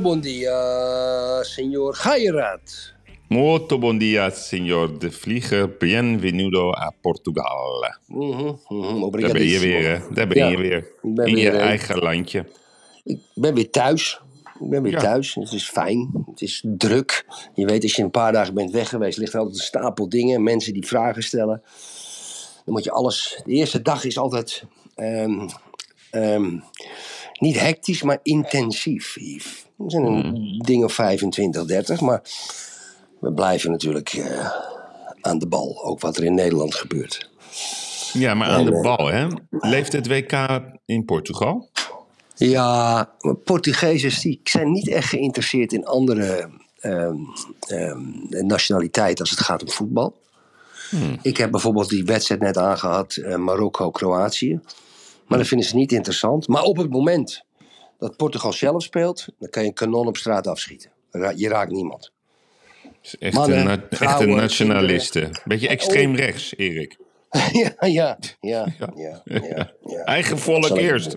Muito bom dia, senhor Gairat. Molto bom dia, senhor de Vlieger. Bienvenido a Portugal. Daar ben je weer, hè? Daar ben Ja, je weer. ben In weer, je eigen landje. Ik ben weer thuis. Ik ben weer Ja. thuis. Het is fijn. Het is druk. Je weet, als je een paar dagen bent weg geweest, ligt er altijd een stapel dingen. Mensen die vragen stellen. Dan moet je alles. De eerste dag is altijd. ehm, niet hectisch, maar intensief, Yves. Er zijn een ding of 25, 30, maar we blijven natuurlijk eh, aan de bal. Ook wat er in Nederland gebeurt. Ja, maar aan de eh, bal, hè? Leeft het WK in Portugal? Ja, Portugezen die zijn niet echt geïnteresseerd in andere ehm, nationaliteiten als het gaat om voetbal. Ik heb bijvoorbeeld die wedstrijd net aangehad, eh, Marokko-Kroatië. Maar dat vinden ze niet interessant. Maar op het moment dat Portugal zelf speelt, dan kan je een kanon op straat afschieten. Je raakt niemand. Echt Mannen, een, na- echt vrouwen, een nationaliste. Beetje extreem rechts, Erik. ja, ja, ja, ja, ja, ja. Eigen volk eerst.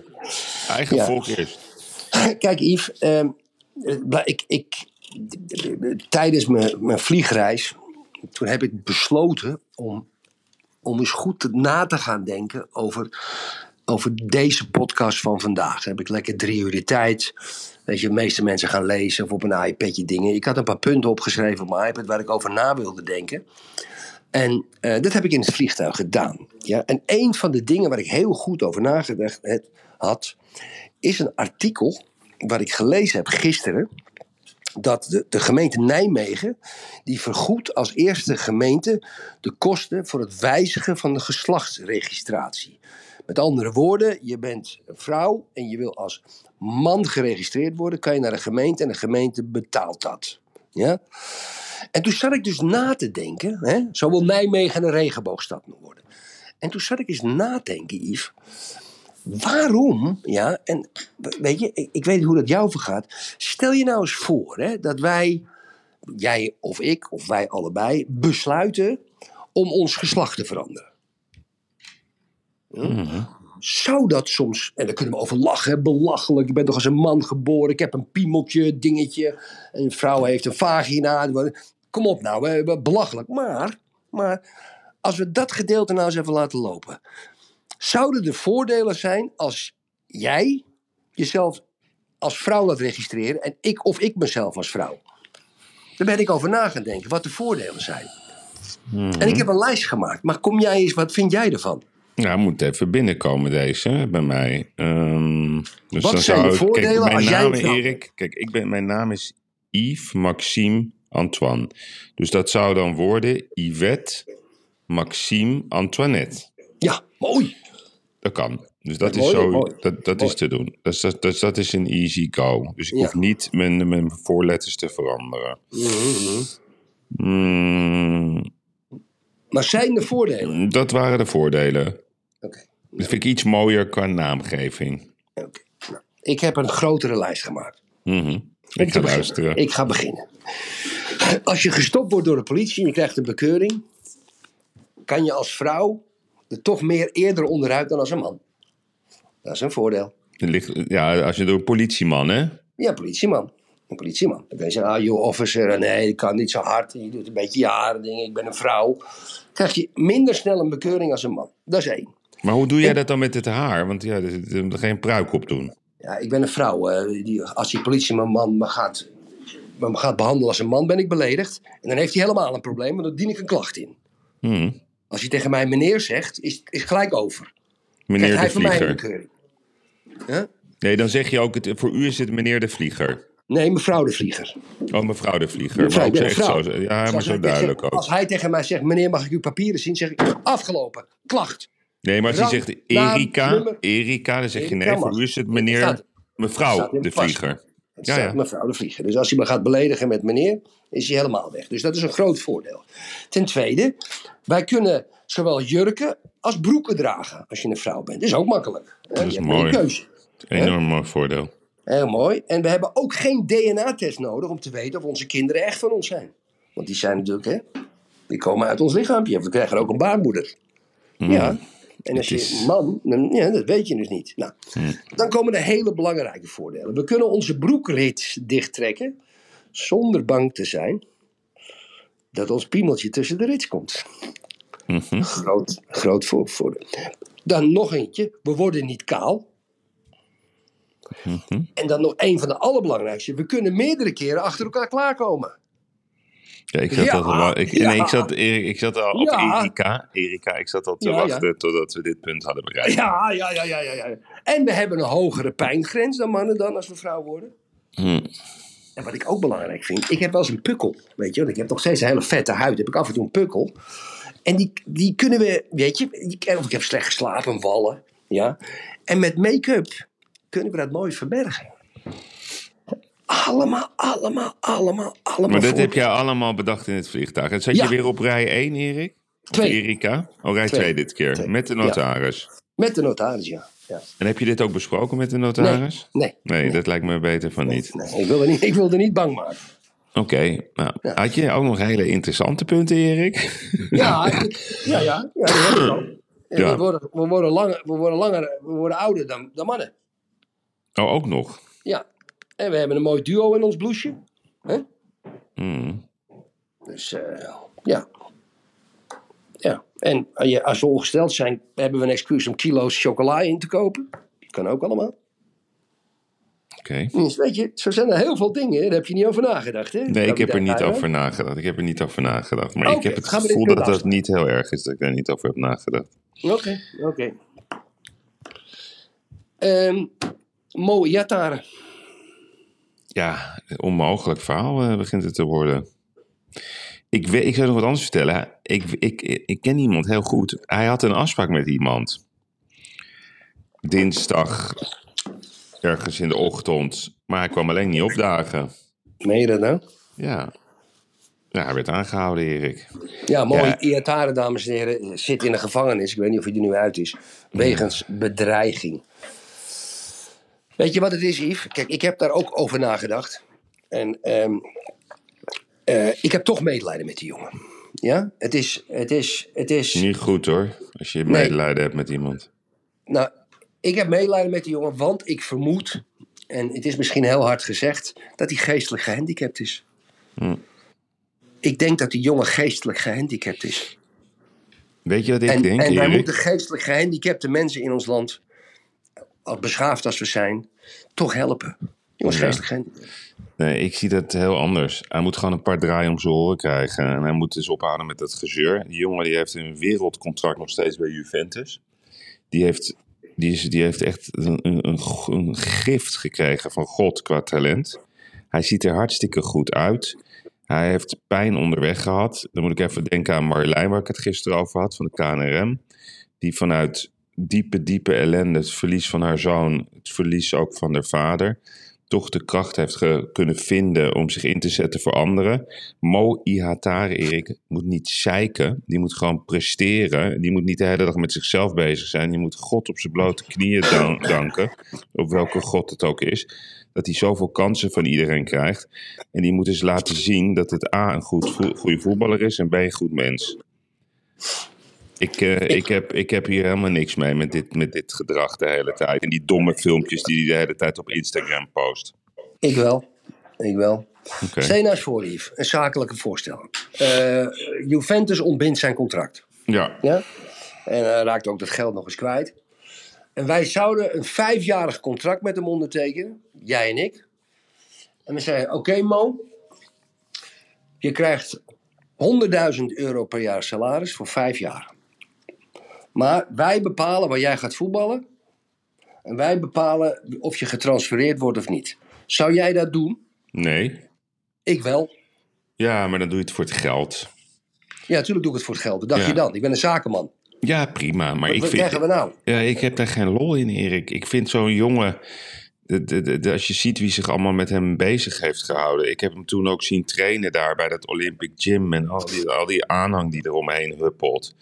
Eigen Ja. volk eerst. Kijk, Yves, ehm, eh, ik, ik, tijdens mijn, mijn vliegreis, toen heb ik besloten om, om eens goed na te gaan denken over, over deze podcast van vandaag. Heb ik lekker drie uur de tijd. Weet je, de meeste mensen gaan lezen of op een iPadje dingen. Ik had een paar punten opgeschreven op mijn iPad waar ik over na wilde denken. En eh, dat heb ik in het vliegtuig gedaan. Ja? En een van de dingen waar ik heel goed over nagedacht had, is een artikel waar ik gelezen heb gisteren. Dat de, de gemeente Nijmegen, die vergoedt als eerste gemeente de kosten voor het wijzigen van de geslachtsregistratie. Met andere woorden, je bent een vrouw en je wil als man geregistreerd worden, kan je naar de gemeente en de gemeente betaalt dat. Ja? En toen zat ik dus na te denken, hè, zo wil Nijmegen een regenboogstad worden. En toen zat ik eens na te denken, Yves, waarom, ja, en weet je, ik, ik weet hoe dat jou vergaat. Stel je nou eens voor hè, dat wij, jij of ik, of wij allebei, besluiten om ons geslacht te veranderen. Zou dat soms, en daar kunnen we over lachen, belachelijk. Ik ben toch als een man geboren, ik heb een piemeltje, dingetje. Een vrouw heeft een vagina. Kom op nou, belachelijk. Maar, maar als we dat gedeelte nou eens even laten lopen. Zouden er voordelen zijn als jij jezelf als vrouw laat registreren en ik of ik mezelf als vrouw? Daar ben ik over na gaan denken, wat de voordelen zijn. En ik heb een lijst gemaakt, maar kom jij eens, wat vind jij ervan? Ja, moet even binnenkomen deze bij mij. Ehm, dus Wat dan zijn de zou ik- voordelen kijk, mijn als jij naam, vrouw Erik, kijk, ik ben, mijn naam is Yves Maxime Antoine. Dus dat zou dan worden Yvette Maxime Antoinette. Ja, mooi. Dat kan. Dus dat, Ja, is, mooi, zo, mooi. dat, dat Mooi. is te doen. Dus dat, dat, dat is een easy go. Dus ik Ja. hoef niet mijn, mijn voorletters te veranderen. Mhm. Mm, Maar zijn er voordelen? dat waren de voordelen. Dat vind ik iets mooier qua naamgeving. oké. Nou, ik heb een grotere lijst gemaakt. Mhm. Ik ga luisteren. Ik ga beginnen. Als je gestopt wordt door de politie en je krijgt een bekeuring, kan je als vrouw er toch meer eerder onderuit dan als een man. Dat is een voordeel. Ligt, ja, als je door een politieman, hè? Ja, politieman. Een politieman. Dan kan je zeggen, ah joh, officer, nee, dat kan niet zo hard. Je doet een beetje jaren dingen, ik ben een vrouw. Krijg je minder snel een bekeuring als een man. Dat is één. Maar hoe doe jij dat dan met het haar? Want ja, er moet geen pruik op doen. Ja, ik ben een vrouw. eh, die, als die politieman man me gaat, me gaat behandelen als een man, ben ik beledigd. En dan heeft hij helemaal een probleem, want dan dien ik een klacht in. Hm. Als hij tegen mij meneer zegt, is is gelijk over. Meneer Krijgt hij de van mij een Vlieger. Ja? Nee, dan zeg je ook, het, voor u is het meneer de Vlieger. Nee, mevrouw de Vlieger. Oh, mevrouw de Vlieger. Mevrouw, Maar echt zo. Ja, maar zo duidelijk tegen- ook. Als hij tegen mij zegt, meneer mag ik uw papieren zien, zeg ik afgelopen, klacht. Nee, maar als je Rang, zegt Erika, nummer. Erika, dan zeg je nee, voor u is het meneer, staat- mevrouw staat de vlieger. Het Ja, ja. mevrouw de Vlieger. Dus als hij me gaat beledigen met meneer, is hij helemaal weg. Dus dat is een groot voordeel. Ten tweede, wij kunnen zowel jurken als broeken dragen als je een vrouw bent. Dat is ook makkelijk. hè? Dat is mooi. een keuze. Enorm mooi voordeel. Heel mooi. En we hebben ook geen DNA-test nodig om te weten of onze kinderen echt van ons zijn. Want die zijn natuurlijk, hè, die komen uit ons lichaampje. We krijgen ook een baarmoeder. Ja. En als je man, dan, ja, dat weet je dus niet. Nou, dan komen de hele belangrijke voordelen. We kunnen onze broekrits dichttrekken zonder bang te zijn dat ons piemeltje tussen de rits komt. Mhm. Groot, groot voor, voordeel. Dan nog eentje. We worden niet kaal. Mhm. En dan nog een van de allerbelangrijkste. We kunnen meerdere keren achter elkaar klaarkomen. Ja, ik zat Ja, al, wel- ik, ja. nee, ik zat, Erik, ik zat al op Ja. Erika. Erika, ik zat al te Ja, ja. wachten totdat we dit punt hadden bereikt. Ja, ja, ja, ja, ja, ja. En we hebben een hogere pijngrens dan mannen dan als we vrouw worden. Hm. En wat ik ook belangrijk vind, ik heb wel eens een pukkel. Weet je, want ik heb nog steeds een hele vette huid. Heb ik af en toe een pukkel. En die, die kunnen we, weet je, die- of ik heb slecht geslapen, wallen. Ja. En met make-up kunnen we dat mooi verbergen. Allemaal, allemaal, allemaal, allemaal. Maar dit voor- heb jij allemaal bedacht in het vliegtuig. En zat Ja. je weer op rij 1, Erik? Of Twee. Erika? Oh, rij Twee. 2 dit keer. Twee. Met de Ja. notaris. Met de notaris, ja. ja. En heb je dit ook besproken met de notaris? Nee, Nee, dat lijkt me beter van niet. nee ik, wilde niet, ik wilde niet bang maken. Oké, nou, had je ook nog hele interessante punten, Erik? Ja, ik- ja, ja, Ja. we, worden, we, worden langer, we worden langer, we worden ouder dan, dan mannen. Oh, ook nog. Ja. En we hebben een mooi duo in ons blouseje. Hè? Hmm. Dus eh, ja. Ja. En als je- als we ongesteld zijn, hebben we een excuus om kilo's chocola in te kopen. Kan ook allemaal. Oké. Dus weet je, zo zijn er heel veel dingen. Daar heb je niet over nagedacht. Hè? Nee, ik heb er niet over nagedacht. Ik heb er niet over nagedacht. Maar ik heb het gevoel dat dat niet heel erg is dat ik daar niet over heb nagedacht. Oké, oké. Ehm, Mo Yatare. Ja, onmogelijk verhaal eh, begint het te worden. Ik, weet, ik zou nog wat anders vertellen. Ik, ik, ik ken iemand heel goed. Hij had een afspraak met iemand. Dinsdag, ergens in de ochtend. Maar hij kwam alleen niet opdagen. Meen je dat nou? Ja. Ja, hij werd aangehouden, Erik. Ja, mooi. Ja. Iatare, dames en heren, zit in de gevangenis. Ik weet niet of hij er nu uit is. Wegens bedreiging. Weet je wat het is, Yves? Kijk, ik heb daar ook over nagedacht. En ehm, eh, ik heb toch medelijden met die jongen. Ja? Het is, het is, het is... Niet goed hoor, als je Nee. medelijden hebt met iemand. Nou, ik heb medelijden met die jongen, want ik vermoed... En het is misschien heel hard gezegd, dat hij geestelijk gehandicapt is. Hm. Ik denk dat die jongen geestelijk gehandicapt is. Weet je wat ik en, denk, en wij Erik? moeten geestelijk gehandicapte mensen in ons land, al beschaafd als we zijn, toch helpen. Jongens, Ja. geestelijk gehandicapt. Nee, ik zie dat heel anders. Hij moet gewoon een paar draaien om zijn oren krijgen. En hij moet dus ophouden met dat gezeur. Die jongen die heeft een wereldcontract nog steeds bij Juventus. Die heeft, die is, die heeft echt een, een, een, een gift gekregen van God qua talent. Hij ziet er hartstikke goed uit. Hij heeft pijn onderweg gehad. Dan moet ik even denken aan Marjolein, waar ik het gisteren over had, van de KNRM. Die vanuit diepe, diepe ellende, het verlies van haar zoon, het verlies ook van haar vader, toch de kracht heeft kunnen vinden om zich in te zetten voor anderen. Mo Ihatare, Erik, moet niet zeiken. Die moet gewoon presteren. Die moet niet de hele dag met zichzelf bezig zijn. Die moet God op zijn blote knieën dan- danken. Op welke God het ook is. Dat hij zoveel kansen van iedereen krijgt. En die moet dus laten zien dat het A, een goed, goede voetballer is en B, een goed mens. Ik, eh, ik, heb, ik heb hier helemaal niks mee met dit, met dit gedrag de hele tijd. En die domme filmpjes die hij de hele tijd op Instagram post. Ik wel. Ik wel. Eens voor, Yves, een zakelijke voorstel. Eh, Juventus ontbindt zijn contract. Ja. Ja? En hij raakt ook dat geld nog eens kwijt. En wij zouden een vijfjarig contract met hem ondertekenen. Jij en ik. En we zeiden, oké Mo. Je krijgt 100.000 euro per jaar salaris voor vijf jaar. Maar wij bepalen waar jij gaat voetballen. En wij bepalen of je getransfereerd wordt of niet. Zou jij dat doen? Nee. Ik wel. Ja, maar dan doe je het voor het geld. Ja, natuurlijk doe ik het voor het geld. Wat dacht Ja. je dan? Ik ben een zakenman. Ja, prima. Maar Wat ik wat vind, krijgen we nou? Ja, ik heb daar geen lol in, Erik. Ik vind zo'n jongen. de- de- de- de- als je ziet wie zich allemaal met hem bezig heeft gehouden. Ik heb hem toen ook zien trainen daar bij dat Olympic Gym. En al die, al die aanhang die eromheen huppelt.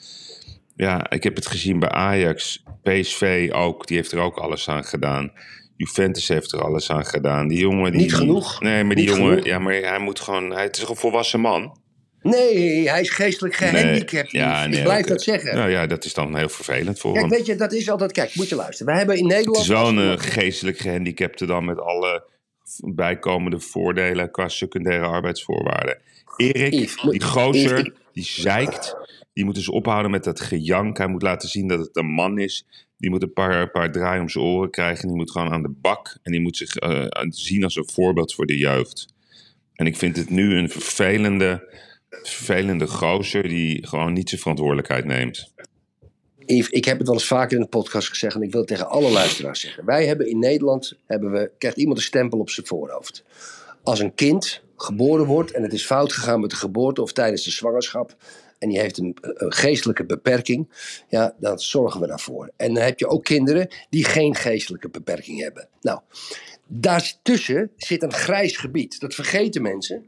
Ja, ik heb het gezien bij Ajax. PSV ook. Die heeft er ook alles aan gedaan. Juventus heeft er alles aan gedaan. Die jongen die. Niet genoeg. Nee, maar die Niet jongen. genoeg. Ja, maar hij moet gewoon. Hij het is een volwassen man. Nee, hij is geestelijk gehandicapt. ja, nee, ik blijf dat zeggen. Nou ja, dat is dan heel vervelend voor Kijk, hem. weet je, dat is altijd... Kijk, moet je luisteren. Wij hebben in Nederland... Het is wel een eh, geestelijk gehandicapte dan met alle bijkomende voordelen qua secundaire arbeidsvoorwaarden. Erik, Yves, die gozer, Yves, die zeikt, die moet dus ophouden met dat gejank. Hij moet laten zien dat het een man is. Die moet een paar, paar draai om zijn oren krijgen. Die moet gewoon aan de bak. En die moet zich eh, zien als een voorbeeld voor de jeugd. En ik vind het nu een vervelende, vervelende gozer die gewoon niet zijn verantwoordelijkheid neemt. Yves, ik heb het wel eens vaker in de podcast gezegd en ik wil het tegen alle luisteraars zeggen. Wij hebben in Nederland, hebben we, krijgt iemand een stempel op zijn voorhoofd. Als een kind geboren wordt en het is fout gegaan met de geboorte of tijdens de zwangerschap en die heeft een, geestelijke beperking, ja, dan zorgen we daarvoor. En dan heb je ook kinderen die geen geestelijke beperking hebben. Nou, daartussen zit een grijs gebied. Dat vergeten mensen.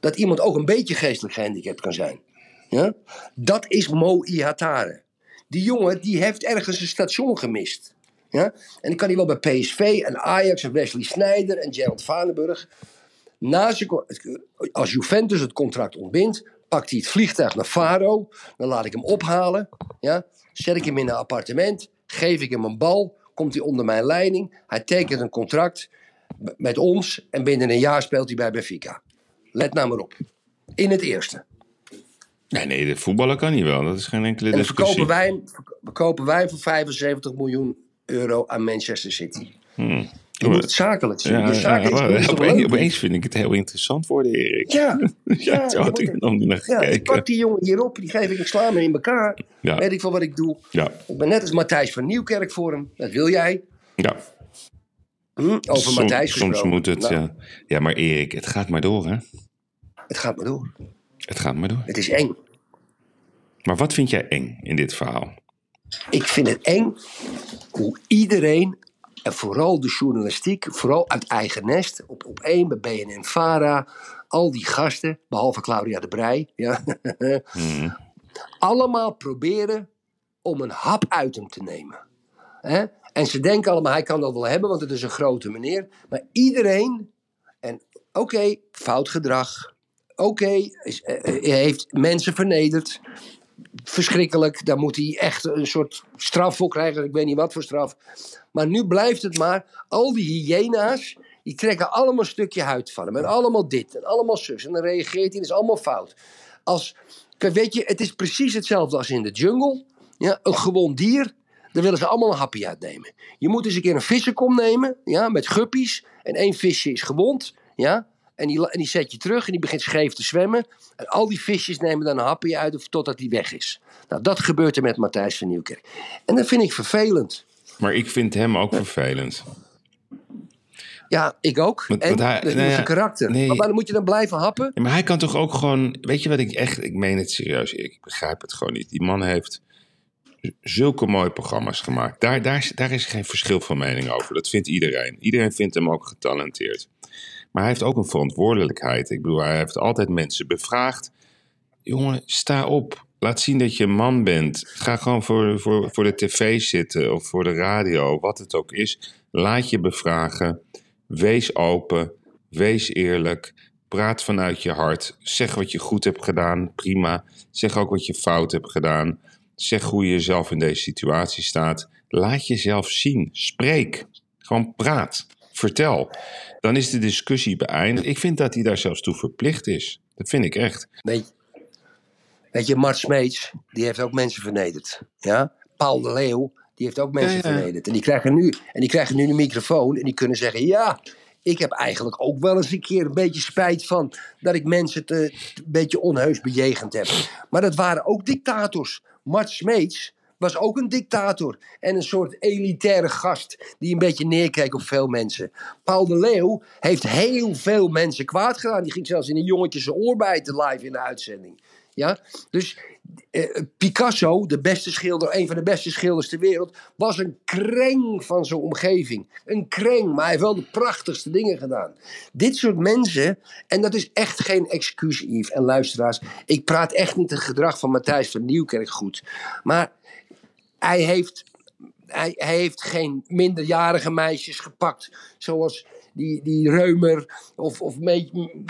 Dat iemand ook een beetje geestelijk gehandicapt kan zijn. Ja? Dat is Mo Ihatare. Die jongen die heeft ergens een station gemist. Ja? En dan kan hij wel bij PSV en Ajax en Wesley Sneijder en Gerald Vanenburg. Na zijn, co- als Juventus het contract ontbindt, pakt hij het vliegtuig naar Faro. Dan laat ik hem ophalen. Ja? Zet ik hem in een appartement. Geef ik hem een bal. Komt hij onder mijn leiding. Hij tekent een contract met ons. En binnen een jaar speelt hij bij Benfica. Let nou maar op. In het eerste. Nee, nee, de voetballer kan niet wel. Dat is geen enkele En discussie. verkopen wij, verkopen wij voor 75 miljoen euro aan Manchester City. Hmm. Je moet het zakelijk zien. Ja, opeens, vind ik het heel interessant worden, Erik. Ja, Ja, zo had ik er nog niet naar ja, ik gekeken. pak die jongen hierop, die geef ik, ik sla in elkaar. Weet ik veel wat ik doe. Ik ben net als Matthijs van Nieuwkerk voor hem. Dat wil jij. ja. Hm? Over Som- Matthijs soms gesproken. moet het, Nou, ja. Ja, maar Erik, het gaat maar door, hè? Het gaat maar door. Het gaat maar door. Het is eng. Maar wat vind jij eng in dit verhaal? Ik vind het eng hoe iedereen, en vooral de journalistiek, vooral uit eigen nest, op, op één bij BNN Vara, al die gasten, behalve Claudia de Brij, ja, Hmm. allemaal proberen om een hap uit hem te nemen. Hè? En ze denken allemaal, hij kan dat wel hebben, want het is een grote meneer. Maar iedereen, en oké, fout gedrag. Oké, is- eh, eh, hij heeft mensen vernederd. Verschrikkelijk, daar moet hij echt een soort straf voor krijgen. Ik weet niet wat voor straf. Maar nu blijft het maar, al die hyena's, die trekken allemaal een stukje huid van hem. En allemaal dit, en allemaal zus. En dan reageert hij, dat is allemaal fout. Als, kijk, weet je, het is precies hetzelfde als in de jungle. Ja, een gewond dier, daar willen ze allemaal een hapje uitnemen. Je moet eens een keer een vissenkom nemen, ja, met guppies. En één visje is gewond, ja. En die, en die zet je terug en die begint scheef te zwemmen. En al die visjes nemen dan een hapje uit of- totdat die weg is. Nou, dat gebeurt er met Matthijs van Nieuwkerk. En dat vind ik vervelend. Maar ik vind hem ook vervelend. Ja, ik ook. Want- en want hij- dat is nou ja, zijn karakter. nee. Maar waarom moet je dan blijven happen? Ja, maar hij kan toch ook gewoon... Weet je wat ik echt... Ik meen het serieus. Ik begrijp het gewoon niet. Die man heeft zulke mooie programma's gemaakt. Daar, daar, daar is geen verschil van mening over. Dat vindt iedereen. Iedereen vindt hem ook getalenteerd. Maar hij heeft ook een verantwoordelijkheid. Ik bedoel, hij heeft altijd mensen bevraagd. Jongen, sta op. Laat zien dat je een man bent. Ga gewoon voor, voor, voor de tv zitten of voor de radio, wat het ook is. Laat je bevragen. Wees open. Wees eerlijk. Praat vanuit je hart. Zeg wat je goed hebt gedaan. Prima. Zeg ook wat je fout hebt gedaan. Zeg hoe je jezelf in deze situatie staat. Laat jezelf zien. Spreek. Gewoon praat. Vertel. Dan is de discussie beëindigd. Ik vind dat hij daar zelfs toe verplicht is. Dat vind ik echt. Weet, weet je, Mart Smeets, die heeft ook mensen vernederd. Ja? Paul de Leeuw, die heeft ook mensen Ja, ja. vernederd. En die, krijgen nu, en die krijgen nu een microfoon en die kunnen zeggen... ja, ik heb eigenlijk ook wel eens een keer een beetje spijt van... dat ik mensen te, te- een beetje onheus bejegend heb. Maar dat waren ook dictators. Mart Smeets was ook een dictator. En een soort elitaire gast die een beetje neerkeek op veel mensen. Paul de Leeuw heeft heel veel mensen kwaad gedaan. Die ging zelfs in een jongetje zijn oor bijten live in de uitzending. Ja? Dus eh, Picasso, de beste schilder, een van de beste schilders ter wereld, was een kreng van zijn omgeving. Een kreng, maar hij heeft wel de prachtigste dingen gedaan. Dit soort mensen, en dat is echt geen excuus, Yves en luisteraars. Ik praat echt niet het gedrag van Matthijs van Nieuwkerk goed. Maar hij heeft, hij, heeft geen minderjarige meisjes gepakt, zoals die, die Reumer of, of,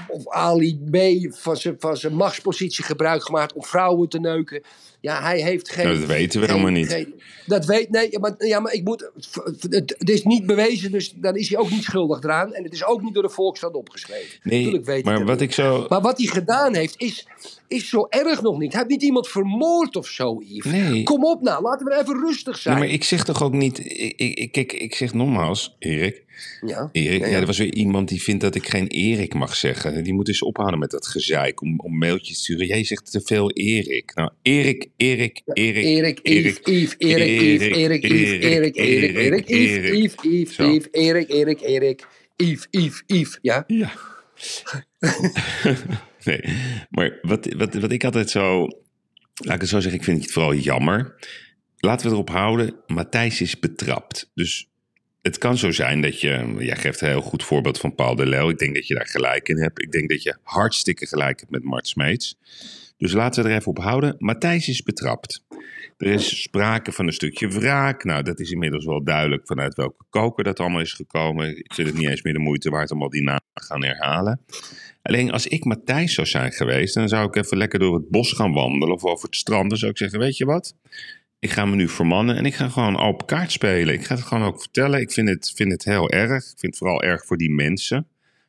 of Ali B. van zijn, van zijn machtspositie gebruik gemaakt om vrouwen te neuken. Ja, hij heeft geen. Dat weten we geen- helemaal niet. geen- dat weet, nee, maar, ja, maar ik moet. Het, het is niet bewezen, dus dan is hij ook niet schuldig eraan. En het is ook niet door de Volkskrant opgeschreven. Nee, Tuurlijk weet maar wat niet. ik zo... Maar wat hij gedaan heeft, is, is zo erg nog niet. Hij heeft niet iemand vermoord of zo, Yves. Nee. Kom op nou, laten we even rustig zijn. Ja, maar ik zeg toch ook niet... Ik, ik, ik, kijk, ik zeg nogmaals, Erik... Ja. Erik, Ja, ja, ja. er was weer iemand die vindt dat ik geen Erik mag zeggen. Die moet eens ophouden met dat gezeik om, om mailtjes te sturen. Jij zegt te veel Erik. Nou, Erik, Erik, Erik, Erik, Erik, Erik, Yves, Erik, Erik, Erik, Yves, Yves, Yves, Zo. Yves, Erik, Erik, Erik, Yves, Yves, Yves, ja? Ja. nee, maar wat, wat, wat ik altijd zo... Laat ik het zo zeggen, ik vind het vooral jammer. Laten we erop houden, Matthijs is betrapt. Dus het kan zo zijn dat je... Jij geeft een heel goed voorbeeld van Paul de Leeuw. Ik denk dat je daar gelijk in hebt. Ik denk dat je hartstikke gelijk hebt met Mart Smeets. Dus laten we er even op houden. Matthijs is betrapt. Er is sprake van een stukje wraak. Nou, dat is inmiddels wel duidelijk vanuit welke koker dat allemaal is gekomen. Ik vind het niet eens meer de moeite waard om al die namen gaan herhalen. Alleen als ik Matthijs zou zijn geweest, dan zou ik even lekker door het bos gaan wandelen of over het strand. Dan zou ik zeggen, weet je wat? Ik ga me nu vermannen en ik ga gewoon open kaart spelen. Ik ga het gewoon ook vertellen. Ik vind het, vind het heel erg. Ik vind het vooral erg voor die mensen.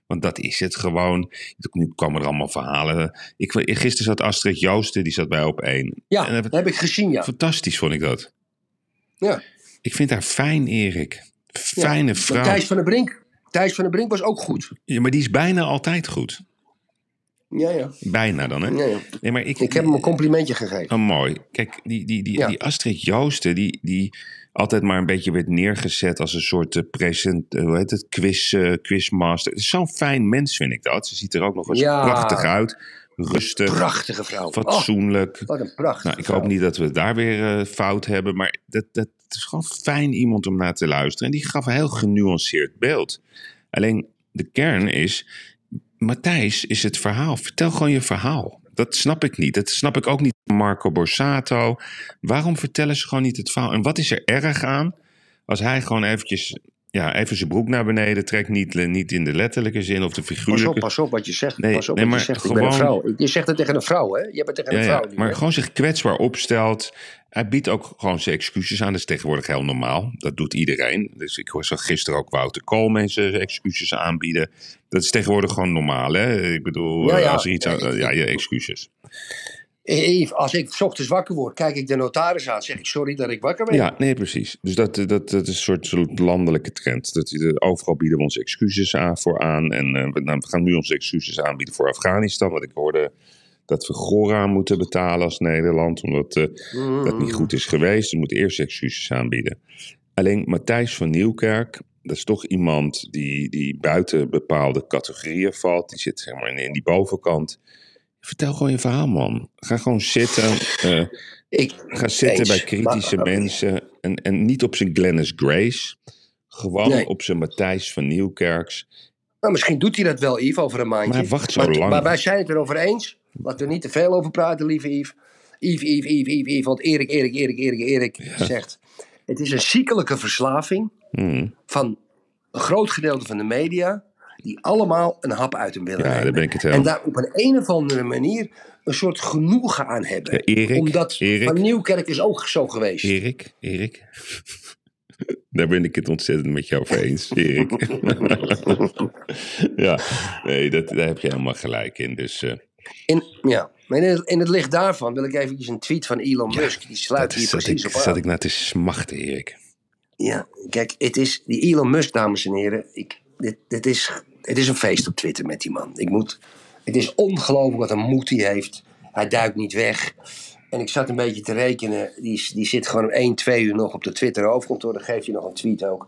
Want dat is het gewoon. Nu komen er allemaal verhalen. Ik, gisteren zat Astrid Joosten, die zat bij op één. Ja, En dat heb ik gezien, ja. Fantastisch vond ik dat. ja. Ik vind haar fijn, Erik. Fijne vrouw. Thijs van der Brink, Thijs van der Brink was ook goed. Ja, maar die is bijna altijd goed. Ja, ja. Bijna dan, hè? ja, ja. Nee, maar ik, Ik heb hem een complimentje gegeven. Oh, mooi. Kijk, die, die, die, Ja. die Astrid Joosten, die, die altijd maar een beetje werd neergezet als een soort eh, present, eh, hoe heet het, quiz, eh, quizmaster. Het is Zo'n fijn mens vind ik dat. Ze ziet er ook nog eens Ja. prachtig uit. Rustig, Prachtige vrouw. Oh, fatsoenlijk. wat een prachtige nou, ik vrouw. hoop niet dat we daar weer fout hebben, maar dat, dat is gewoon fijn iemand om naar te luisteren. En die gaf een heel genuanceerd beeld. Alleen de kern is, Matthijs is het verhaal. Vertel gewoon je verhaal. Dat snap ik niet. Dat snap ik ook niet Marco Borsato. Waarom vertellen ze gewoon niet het verhaal? En wat is er erg aan als hij gewoon eventjes, ja, even zijn broek naar beneden trekt? Niet, niet in de letterlijke zin of de Pas op, figuurlijke. pas op wat je zegt. Nee, pas op nee, wat je zegt. Ik ben een gewoon- vrouw. Je zegt het tegen een vrouw, hè? Je hebt het tegen Ja, een ja, vrouw. nu, maar hè? gewoon zich kwetsbaar opstelt. Hij biedt ook gewoon zijn excuses aan. Dat is tegenwoordig heel normaal. Dat doet iedereen. Dus ik zag gisteren ook Wouter Koolmees zijn excuses aanbieden. Dat is tegenwoordig gewoon normaal. Hè? Ik bedoel, Ja, ja. als er iets aan... Ja, Ja, je excuses. Eh, als ik ochtends wakker word, kijk ik de notaris aan. Zeg ik sorry dat ik wakker ben. Ja, nee, precies. Dus dat, dat, dat is een soort, landelijke trend. Dat, overal bieden we onze excuses aan, voor aan. En eh, we, nou, we gaan nu onze excuses aanbieden voor Afghanistan. Want ik hoorde dat we Gora moeten betalen als Nederland. Omdat eh, Mm. dat niet goed is geweest. We moeten eerst excuses aanbieden. Alleen Matthijs van Nieuwkerk, dat is toch iemand die, die buiten bepaalde categorieën valt. Die zit zeg maar in, in die bovenkant. Vertel gewoon je verhaal, man. Ga gewoon zitten. eh, Ik, ga zitten Eens. bij kritische Maar- mensen. En, en niet op zijn Glennis Grace. Gewoon Nee. op zijn Matthijs van Nieuwkerks. nou, misschien doet hij dat wel, Yves, over een maandje. Maar hij wacht zo maar, lang. Maar wij zijn het erover eens. Laten we niet te veel over praten, lieve Yves. Yves, Yves, Yves, Yves, Yves. Want Erik, Erik, Erik, Erik, Erik zegt... Het is een ziekelijke verslaving Hmm. van een groot gedeelte van de media... die allemaal een hap uit hem willen Ja, nemen. daar ben ik het En daar op een, een of andere manier een soort genoegen aan hebben. Ja, Erik, Omdat Erik. Van Nieuwkerk is ook zo geweest. Erik, Erik. Daar ben ik het ontzettend met jou over eens, Erik. ja, nee, dat, daar heb je helemaal gelijk in. Dus eh, In, ja. In het, in het licht daarvan wil ik eventjes een tweet van Elon Musk. Die sluit hier precies ik, op aan. zat ik naar te smachten, Erik. Ja, kijk, het is, die Elon Musk, dames en heren. Ik, dit, dit is, het is een feest op Twitter met die man. Ik moet, het is ongelooflijk wat een moed hij heeft. Hij duikt niet weg. En ik zat een beetje te rekenen. Die, die zit gewoon 1, 2 uur nog op de Twitter hoofdkantoor. Dan geeft hij nog een tweet ook.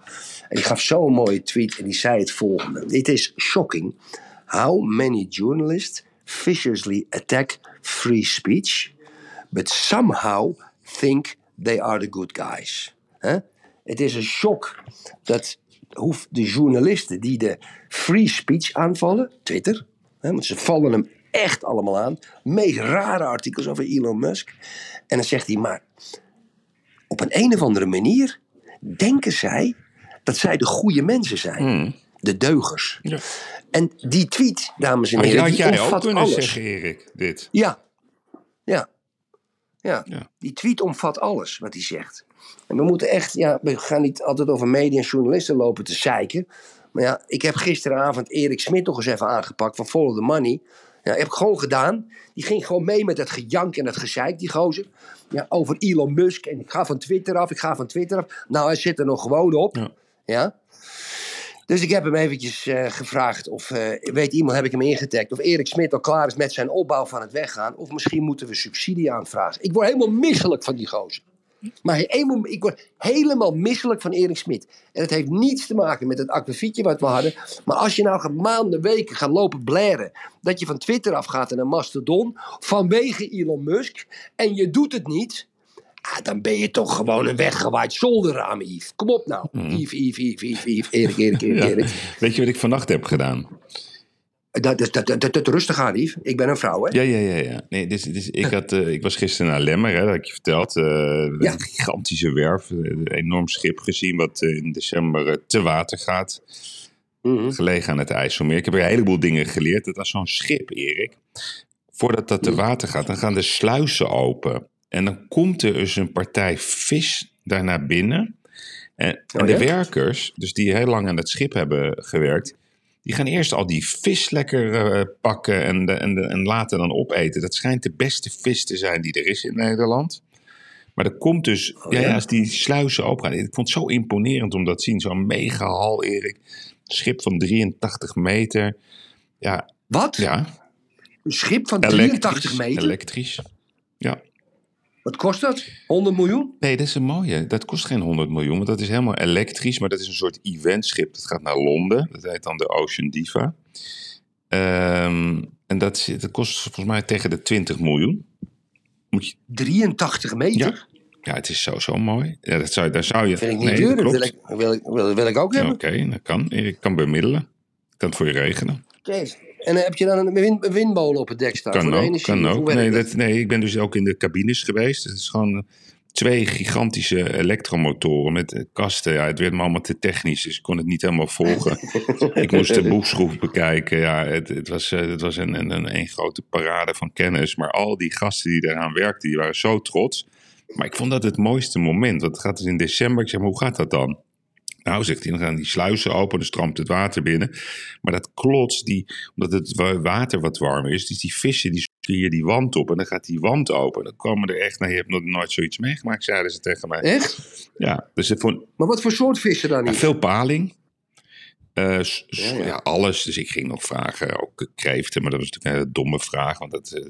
En die gaf zo'n mooie tweet. En die zei het volgende. It is shocking how many journalists viciously attack free speech. But somehow think they are the good guys. Het is een shock dat hoe de journalisten die de free speech aanvallen, Twitter, hè, want ze vallen hem echt allemaal aan, meest rare artikels over Elon Musk. En dan zegt hij, maar op een een of andere manier denken zij dat zij de goede mensen zijn. De deugers. Ja. En die tweet, dames en Had, heren, had die jij ook kunnen alles. zeggen, Erik, dit? Ja. Ja. Ja. Ja. Die tweet omvat alles wat hij zegt. En we moeten echt, ja, we gaan niet altijd over media en journalisten lopen te zeiken. Maar ja, ik heb gisteravond Erik Smit nog eens even aangepakt van Follow the Money. Ja, heb ik gewoon gedaan. Die ging gewoon mee met het gejank en het gezeik, die gozer. Ja, over Elon Musk. En ik ga van Twitter af, ik ga van Twitter af. Nou, hij zit er nog gewoon op. Ja. Ja. Dus ik heb hem eventjes eh, gevraagd of, eh, weet iemand, heb ik hem ingetagd, of Erik Smit al klaar is met zijn opbouw van het weggaan. Of misschien moeten we subsidie aanvragen. Ik word helemaal misselijk van die gozer. Maar ik word helemaal misselijk van Erik Smit. En het heeft niets te maken met het akkefietje wat we hadden. Maar als je nou maanden, weken gaat lopen blaren. Dat je van Twitter afgaat en een Mastodon. Vanwege Elon Musk. En je doet het niet. Ah, dan ben je toch gewoon een weggewaaid zolderraam, Yves. Kom op nou. Yves, Yves, Yves, Yves, Yves. Erik, Erik, Erik, Ja. Erik. Weet je wat ik vannacht heb gedaan? Dat, dat, dat, rustig aan, Yves. Ik ben een vrouw, hè? Ja, ja, ja. ja. Nee, dus, dus ik, had, eh, ik was gisteren naar Lemmer, hè, dat heb ik je verteld. eh, Ja. Een gigantische werf, eh, een enorm schip gezien wat in december te water gaat. Mhm. Gelegen aan het IJsselmeer. Ik heb er een heleboel dingen geleerd. Dat als zo'n schip, Erik, voordat dat te water gaat, dan gaan de sluizen open. En dan komt er dus een partij vis daar naar binnen. En, en de ja? werkers, dus die heel lang aan het schip hebben gewerkt, die gaan eerst al die vis lekker eh, pakken en, de, en, de, en later dan opeten. Dat schijnt de beste vis te zijn die er is in Nederland. Maar er komt dus, Oh, ja, ja? ja, als die sluizen open gaan. Ik vond het zo imponerend om dat te zien. Zo'n mega hal, Erik. Schip van 83 meter. Ja, Wat? ja. Een schip van Elektrisch. 83 meter? Elektrisch. Ja. Wat kost dat? 100 miljoen? Nee, dat is een mooie. Dat kost geen 100 miljoen, want dat is helemaal elektrisch. Maar dat is een soort eventschip. Dat gaat naar Londen. Dat heet dan de Ocean Diva. Ehm, en dat, dat kost volgens mij tegen de 20 miljoen. Moet je, 83 meter? Ja. ja, het is zo, zo mooi. Ja, dat zou, daar zou je... Vind ik niet nee, duur. dat wil ik, wil, ik, wil, wil ik ook hebben. Oké, dat kan. Ik kan bemiddelen. Ik kan het voor je regelen. Jezus. En heb je dan een, win, een windmolen op het dek staan Kan ook, energie? kan ook. Nee, dat? dat, nee, ik ben dus ook in de cabines geweest. Het is gewoon eh, twee gigantische elektromotoren met eh, kasten. Ja, het werd me allemaal te technisch, dus ik kon het niet helemaal volgen. ik moest de boekschroef bekijken. Ja, het, het was, eh, het was een, een, een, een grote parade van kennis. Maar al die gasten die daaraan werkten, die waren zo trots. Maar ik vond dat het mooiste moment. Want het gaat dus in december. Ik zeg, maar hoe gaat dat dan? Nou, zegt hij, dan gaan die sluizen open, dan stroomt het water binnen. Maar dat klots, die, omdat het wa- water wat warmer is, dus die vissen die hier die wand op en dan gaat die wand open. Dan komen er echt, nou je hebt nog nooit zoiets meegemaakt, zeiden ze tegen mij. Echt? Ja, dus ik vond Maar wat voor soort vissen dan ja, niet? veel paling. Eh, Ja, alles. Dus ik ging nog vragen, ook kreeften, maar dat was natuurlijk een domme vraag, want dat, eh,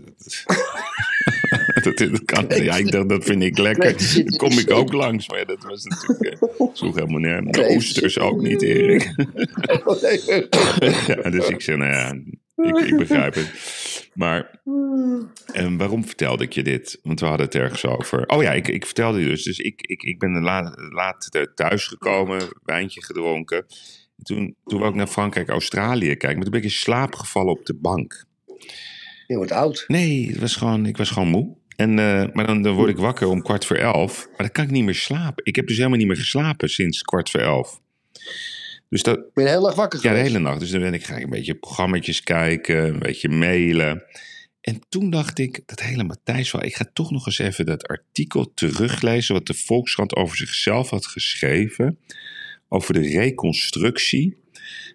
dat, dat, kan. Ja, ik dacht, dat vind ik lekker. Dan kom ik ook langs, maar dat was natuurlijk, sloeg helemaal nergens. De oesters ook niet, Erik. ja, dus ik zei, nou ja, ik, ik begrijp het. Maar en waarom vertelde ik je dit? Want we hadden het ergens over. Oh ja, ik, ik vertelde je dus. Dus ik, ik, ik ben laat, laat thuis gekomen, wijntje gedronken. Toen, toen wou ik naar Frankrijk, Australië kijken. Maar toen ben ik in slaap gevallen op de bank. Je wordt oud. Nee, het was gewoon, ik was gewoon moe. En, eh, maar dan, dan word ik wakker om kwart voor elf. Maar dan kan ik niet meer slapen. Ik heb dus helemaal niet meer geslapen sinds kwart voor elf. Dus dat, Ben je heel erg wakker ja, de geweest? hele nacht. Dus dan ben ik, ga ik een beetje programma's kijken, een beetje mailen. En toen dacht ik, dat hele Matthijs wel, ik ga toch nog eens even dat artikel teruglezen wat de Volkskrant over zichzelf had geschreven. Over de reconstructie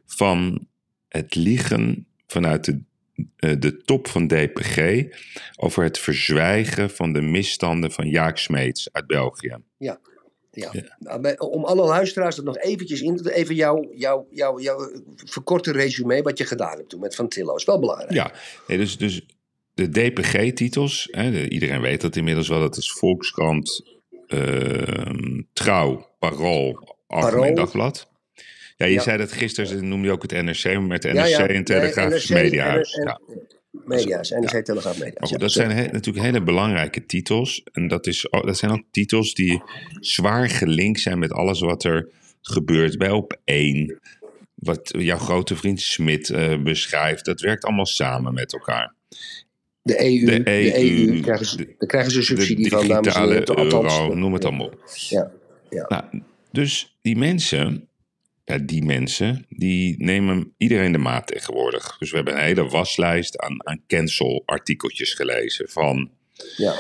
van het liegen vanuit de, eh, de top van DPG. Over het verzwijgen van de misstanden van Jaak Smeets uit België. Ja. Nou, bij- om alle luisteraars dat nog eventjes in te even jouw jouw jouw eh, verkorte resume wat je gedaan hebt toen met Van Tillo. is wel belangrijk. Ja, nee, dus, dus de DPG-titels, iedereen weet dat inmiddels wel, dat is Volkskrant, ehm, Trouw, Parool, Algemeen Dagblad. Ja, je zei dat gisteren, noemde je ook het NRC, met de NRC ja, en Telegraaf. Ja. Media's, NRC Telegraaf Media's. dat zijn natuurlijk hele belangrijke titels. En dat, is, dat zijn ook titels die zwaar gelinkt zijn met alles wat er gebeurt bij op één. Wat jouw grote vriend Smit uh, beschrijft, dat werkt allemaal samen met elkaar. De EU, de EU, de EU krijgen ze, daar krijgen ze subsidie van, dames en heren. Euro, noem het allemaal op. Ja, ja. Nou, dus die mensen, ja, die mensen, die nemen iedereen de maat tegenwoordig. Dus we hebben een hele waslijst aan, aan cancel-artikeltjes gelezen. Van, ja.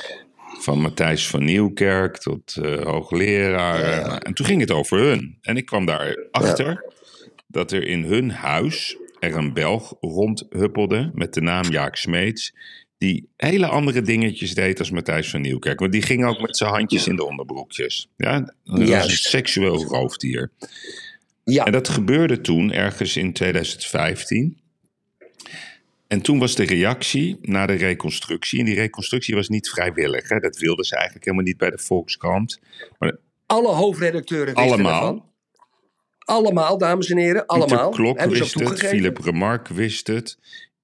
van Matthijs van Nieuwkerk tot uh, hoogleraren. En toen ging het over hun. En ik kwam daarachter dat er in hun huis er een Belg rondhuppelde met de naam Jaak Smeets. Die hele andere dingetjes deed als Matthijs van Nieuwkerk. Want die ging ook met zijn handjes in de onderbroekjes. Ja, dat was een seksueel roofdier. Ja. En dat gebeurde toen ergens in 2015. En toen was de reactie na de reconstructie. En die reconstructie was niet vrijwillig. Hè? Dat wilden ze eigenlijk helemaal niet bij de Volkskrant. Maar Alle hoofdredacteuren wisten allemaal. Ervan. Allemaal, dames en heren, allemaal. Pieter Klok wist het, Philip Remark wist het.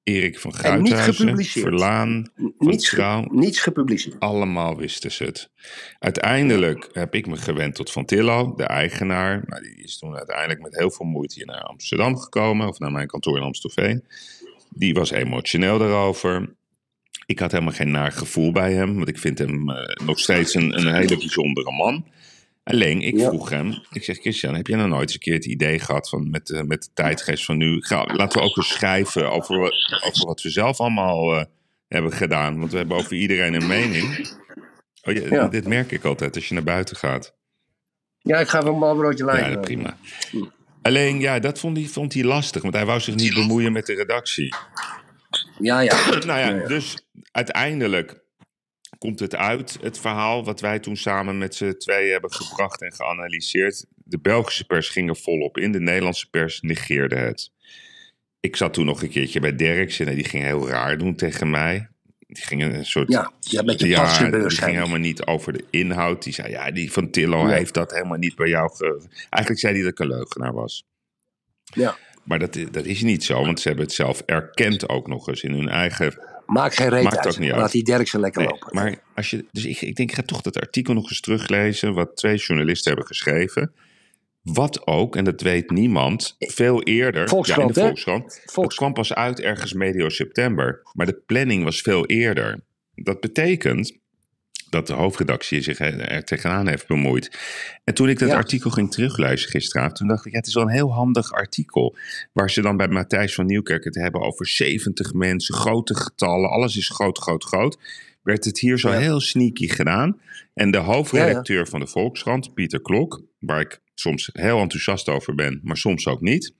Erik van Gruithuizen, Verlaan, niets, Trouw. niets gepubliceerd. Allemaal wisten ze het. Uiteindelijk heb ik me gewend tot Van Tillo, de eigenaar. Nou, die is toen uiteindelijk met heel veel moeite hier naar Amsterdam gekomen, of naar mijn kantoor in Amstelveen. Die was emotioneel daarover. Ik had helemaal geen naar gevoel bij hem, want ik vind hem uh, nog steeds een, een hele bijzondere man. Alleen, ik vroeg hem, ik zeg, Christian, heb je nou nooit eens een keer het idee gehad van met, uh, met de tijdgeest van nu, ga, laten we ook eens schrijven over, over wat we zelf allemaal uh, hebben gedaan. Want we hebben over iedereen een mening. Oh, ja, ja. Dit merk ik altijd als je naar buiten gaat. Ja, ik ga van een balbroodje lijken. Ja, prima. Alleen, ja, dat vond hij, vond hij lastig, want hij wou zich niet bemoeien met de redactie. Ja, ja. nou ja. dus uiteindelijk komt het uit, het verhaal wat wij toen samen met z'n twee hebben gebracht en geanalyseerd. De Belgische pers ging er volop in, de Nederlandse pers negeerde het. Ik zat toen nog een keertje bij Derksen en die ging heel raar doen tegen mij. Die ging een soort. Ja, ja met je ja, die ging helemaal niet over de inhoud. Die zei: Ja, die van Tillo heeft dat helemaal niet bij jou. Ge... Eigenlijk zei hij dat ik een leugenaar was. Ja. Maar dat, dat is niet zo, want ze hebben het zelf erkend ook nog eens in hun eigen Maakt geen reet Maakt uit. ook niet Laat uit. die Derksen lekker Nee, lopen. maar als je, dus ik, ik denk, ik ga toch dat artikel nog eens teruglezen. wat twee journalisten hebben geschreven. Wat ook, en dat weet niemand, veel eerder. Volkskrant, ja, in de Volkskrant. Kwam pas uit ergens medio september. Maar de planning was veel eerder. Dat betekent dat de hoofdredactie zich er tegenaan heeft bemoeid. En toen ik dat Ja. artikel ging terugluisteren gisteravond, toen dacht ik, ja, het is wel een heel handig artikel. Waar ze dan bij Matthijs van Nieuwkerk het hebben over 70 mensen, grote getallen, alles is groot, groot, groot. Werd het hier zo Ja. heel sneaky gedaan. En de hoofdredacteur van de Volkskrant, Pieter Klok, waar ik soms heel enthousiast over ben, maar soms ook niet.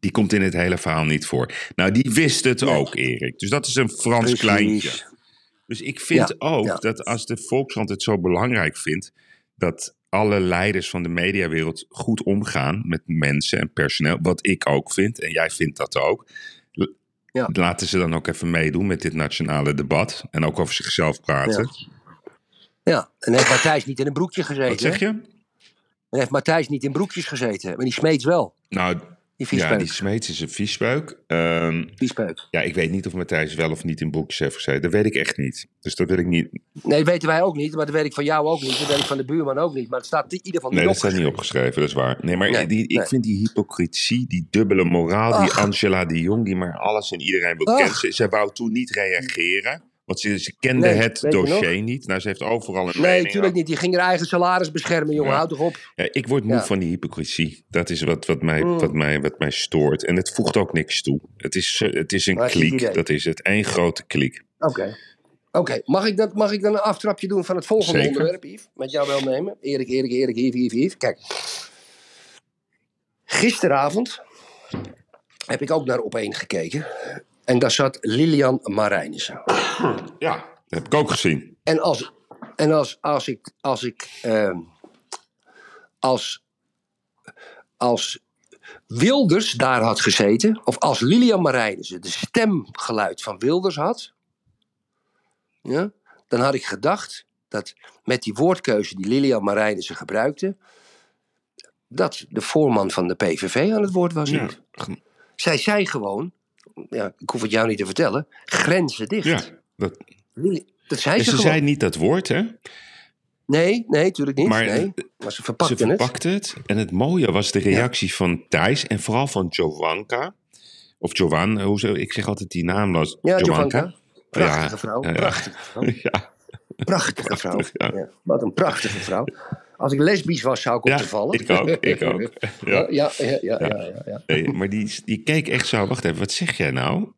Die komt in het hele verhaal niet voor. Nou, die wist het ook, Erik. Dus dat is een Frans Precies. kleintje. Dus ik vind Ja, ook ja. dat als de Volkskrant het zo belangrijk vindt dat alle leiders van de mediawereld goed omgaan met mensen en personeel, wat ik ook vind, en jij vindt dat ook. Ja. Laten ze dan ook even meedoen met dit nationale debat en ook over zichzelf praten. Ja, en heeft Matthijs niet in een broekje gezeten. Wat zeg je? En heeft Matthijs niet in broekjes gezeten. Maar die Smeets wel. Nou, Die ja, die Smeets is een viespeuk. Viespeuk. ja, ik weet niet of Matthijs wel of niet in boekjes heeft gezeten. Dat weet ik echt niet. Dus dat wil ik niet. Nee, dat weten wij ook niet. Maar dat weet ik van jou ook niet. Dat weet ik van de buurman ook niet. Maar het staat in ieder geval Nee, niet dat staat niet opgeschreven. dat is waar. Nee, maar Nee, die, ik nee. vind die hypocrisie, die dubbele moraal, die. Angela de Jong, die maar alles en iedereen wil kennen. Ze, ze wou toen niet reageren, want ze, ze kende Nee, het dossier niet. Nou, ze heeft overal een Nee, natuurlijk niet. Die ging haar eigen salaris beschermen, jongen. Ja. Houd toch op. Ja, ik word moe Ja. van die hypocrisie. Dat is wat, wat, mij, Mm. wat, mij, wat mij stoort. En het voegt ook niks toe. Het is, het is een Maar kliek, dat is het. Eén grote kliek. Oké. Oké, mag, ik dat- mag ik dan een aftrapje doen van het volgende Zeker. onderwerp, Yves? Met jou wel nemen. Erik, Erik, Erik, Yves, Yves, Yves. Kijk. Gisteravond heb ik ook naar op één gekeken. En daar zat Lilian Marijnissen. Ja, dat heb ik ook gezien. En als, en als, als ik, als ik, ehm, als, als Wilders daar had gezeten, of als Lilian Marijnissen de stemgeluid van Wilders had, ja, dan had ik gedacht dat met die woordkeuze die Lilian Marijnissen gebruikte, dat de voorman van de PVV aan het woord was. Ja. Zij zei gewoon, ja, ik hoef het jou niet te vertellen, grenzen dicht. Ja, dat, dat zei ze ze gewoon. zei niet dat woord, hè? Nee, nee, natuurlijk niet. Maar, nee. maar ze verpakte ze het. verpakte het. En het mooie was de reactie van Thijs en vooral van Jovanka. Of Jovan, hoe zo, ik zeg altijd die naam. was Ja, Jovanka. Prachtige Ja, vrouw. Prachtige vrouw. Ja, Prachtige vrouw. Prachtig, ja. Ja, Wat een prachtige vrouw. Als ik lesbisch was, zou ik op ja te vallen. ik ook. Ik ook. Ja, Ja. ja, ja, ja. Nee, maar die, die keek echt zo, wacht even, wat zeg jij nou?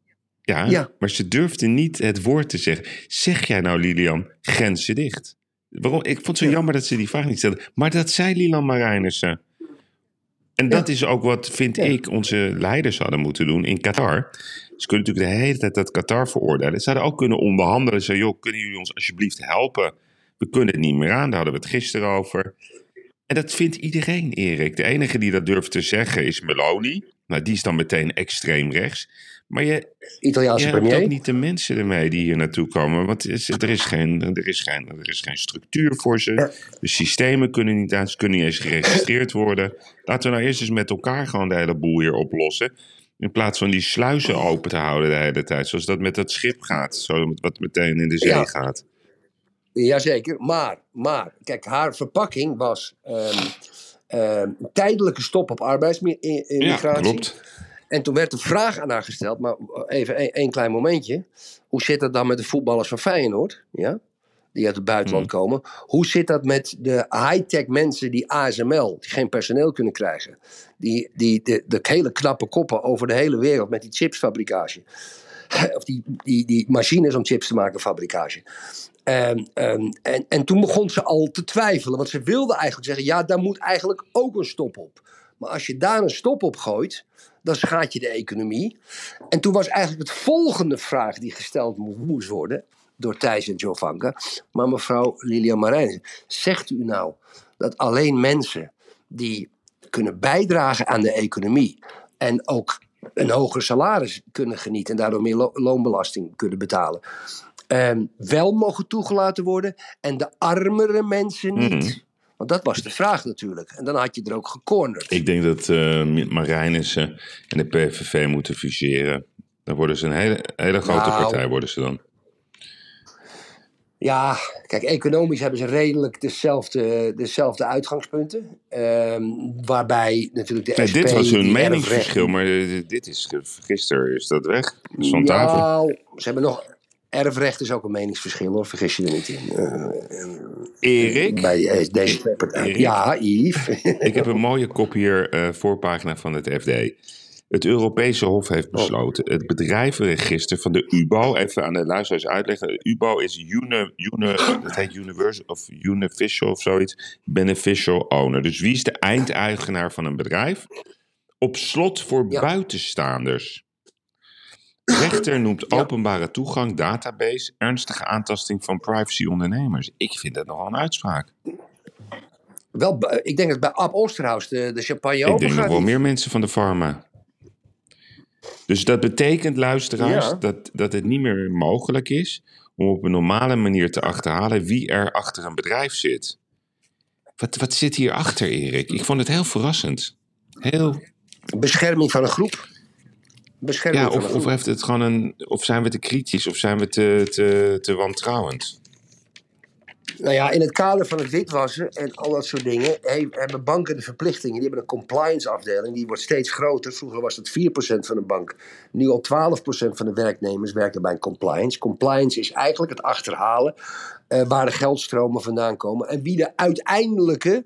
Ja, Ja. maar ze durfde niet het woord te zeggen. Zeg jij nou, Lilian, grenzen dicht? Waarom? Ik vond het zo Ja. jammer dat ze die vraag niet stelde. Maar dat zei Lilian Marijnissen. En dat is ook wat, vind ik, onze leiders hadden moeten doen in Qatar. Ze kunnen natuurlijk de hele tijd dat Qatar veroordelen. Ze hadden ook kunnen onderhandelen. Zeggen, joh, kunnen jullie ons alsjeblieft helpen? We kunnen het niet meer aan. Daar hadden we het gisteren over. En dat vindt iedereen, Erik. De enige die dat durft te zeggen is Meloni. Nou, die is dan meteen extreem rechts. Maar je, Italiaanse je hebt premier. ook niet de mensen ermee die hier naartoe komen. Want er is, geen, er is, geen, er is geen structuur voor ze. De systemen kunnen niet aan. Ze kunnen niet eens geregistreerd worden. Laten we nou eerst eens met elkaar gewoon de hele boel hier oplossen. In plaats van die sluizen open te houden de hele tijd. Zoals dat met dat schip gaat. Zo, wat meteen in de zee Ja. gaat. Jazeker, maar, maar, kijk, haar verpakking was ehm, ehm, tijdelijke stop op Ja, arbeidsmigratie. klopt. En toen werd de vraag aan haar gesteld, maar even één klein momentje. Hoe zit dat dan met de voetballers van Feyenoord? Ja? Die uit het buitenland Hmm. komen. Hoe zit dat met de high-tech mensen die ASML, die geen personeel kunnen krijgen? Die, die de, de hele knappe koppen over de hele wereld met die chipsfabricage. Of die, die, die machines om chips te maken, fabricage. Ehm, ehm, en, en toen begon ze al te twijfelen. Want ze wilde eigenlijk zeggen: ja, daar moet eigenlijk ook een stop op. Maar als je daar een stop op gooit, dan schaadt je de economie. En toen was eigenlijk het volgende vraag die gesteld mo- moest worden. door Thijs en Jovanka. Maar mevrouw Lilian Marijnissen, zegt u nou dat alleen mensen die kunnen bijdragen aan de economie. en ook een hoger salaris kunnen genieten. en daardoor meer lo- loonbelasting kunnen betalen. Ehm, wel mogen toegelaten worden en de armere mensen niet. Mhm. Want dat was de vraag natuurlijk. En dan had je er ook gecornerd. Ik denk dat eh Marijnissen en de PVV moeten fuseren. Dan worden ze een hele, hele grote Nou. partij, worden ze dan. Ja, kijk, economisch hebben ze redelijk dezelfde, dezelfde uitgangspunten. Ehm, waarbij natuurlijk de Nee, SP... dit was hun meningsverschil, maar eh, dit is, gisteren is dat weg. Dat is van tafel. Ze hebben nog... Erfrecht is ook een meningsverschil hoor, vergis je er niet in. Eh, Erik, bij eh, deze twee partijen. Erik? Ja, Yves. ik heb een mooie kop hier, eh, voorpagina van het FD. Het Europese Hof heeft besloten het bedrijvenregister van de UBO, even aan de luisteraars uitleggen. UBO is uni, uni, dat heet Universal of Unificial of zoiets, Beneficial Owner. Dus wie is de eindeigenaar van een bedrijf? Op slot voor Ja. buitenstaanders. Rechter noemt Ja. openbare toegang, database, ernstige aantasting van privacy ondernemers. Ik vind dat nogal een uitspraak. Wel, b- ik denk dat bij Ab Osterhaus de, de champagne Ik denk nog wel meer mensen van de pharma. Dus dat betekent, luisteraars, Ja. dat, dat het niet meer mogelijk is om op een normale manier te achterhalen wie er achter een bedrijf zit. Wat, wat zit hier achter, Erik? Ik vond het heel verrassend. Heel, Bescherming van een groep. Bescherming ja, of, heeft het gewoon een, of zijn we te kritisch of zijn we te, te, te wantrouwend? Nou ja, in het kader van het witwassen en al dat soort dingen he- hebben banken de verplichtingen. Die hebben een compliance afdeling, die wordt steeds groter. Vroeger was het 4% van een bank. Nu al 12% van de werknemers werken bij een compliance. Compliance is eigenlijk het achterhalen eh, waar de geldstromen vandaan komen. En wie de uiteindelijke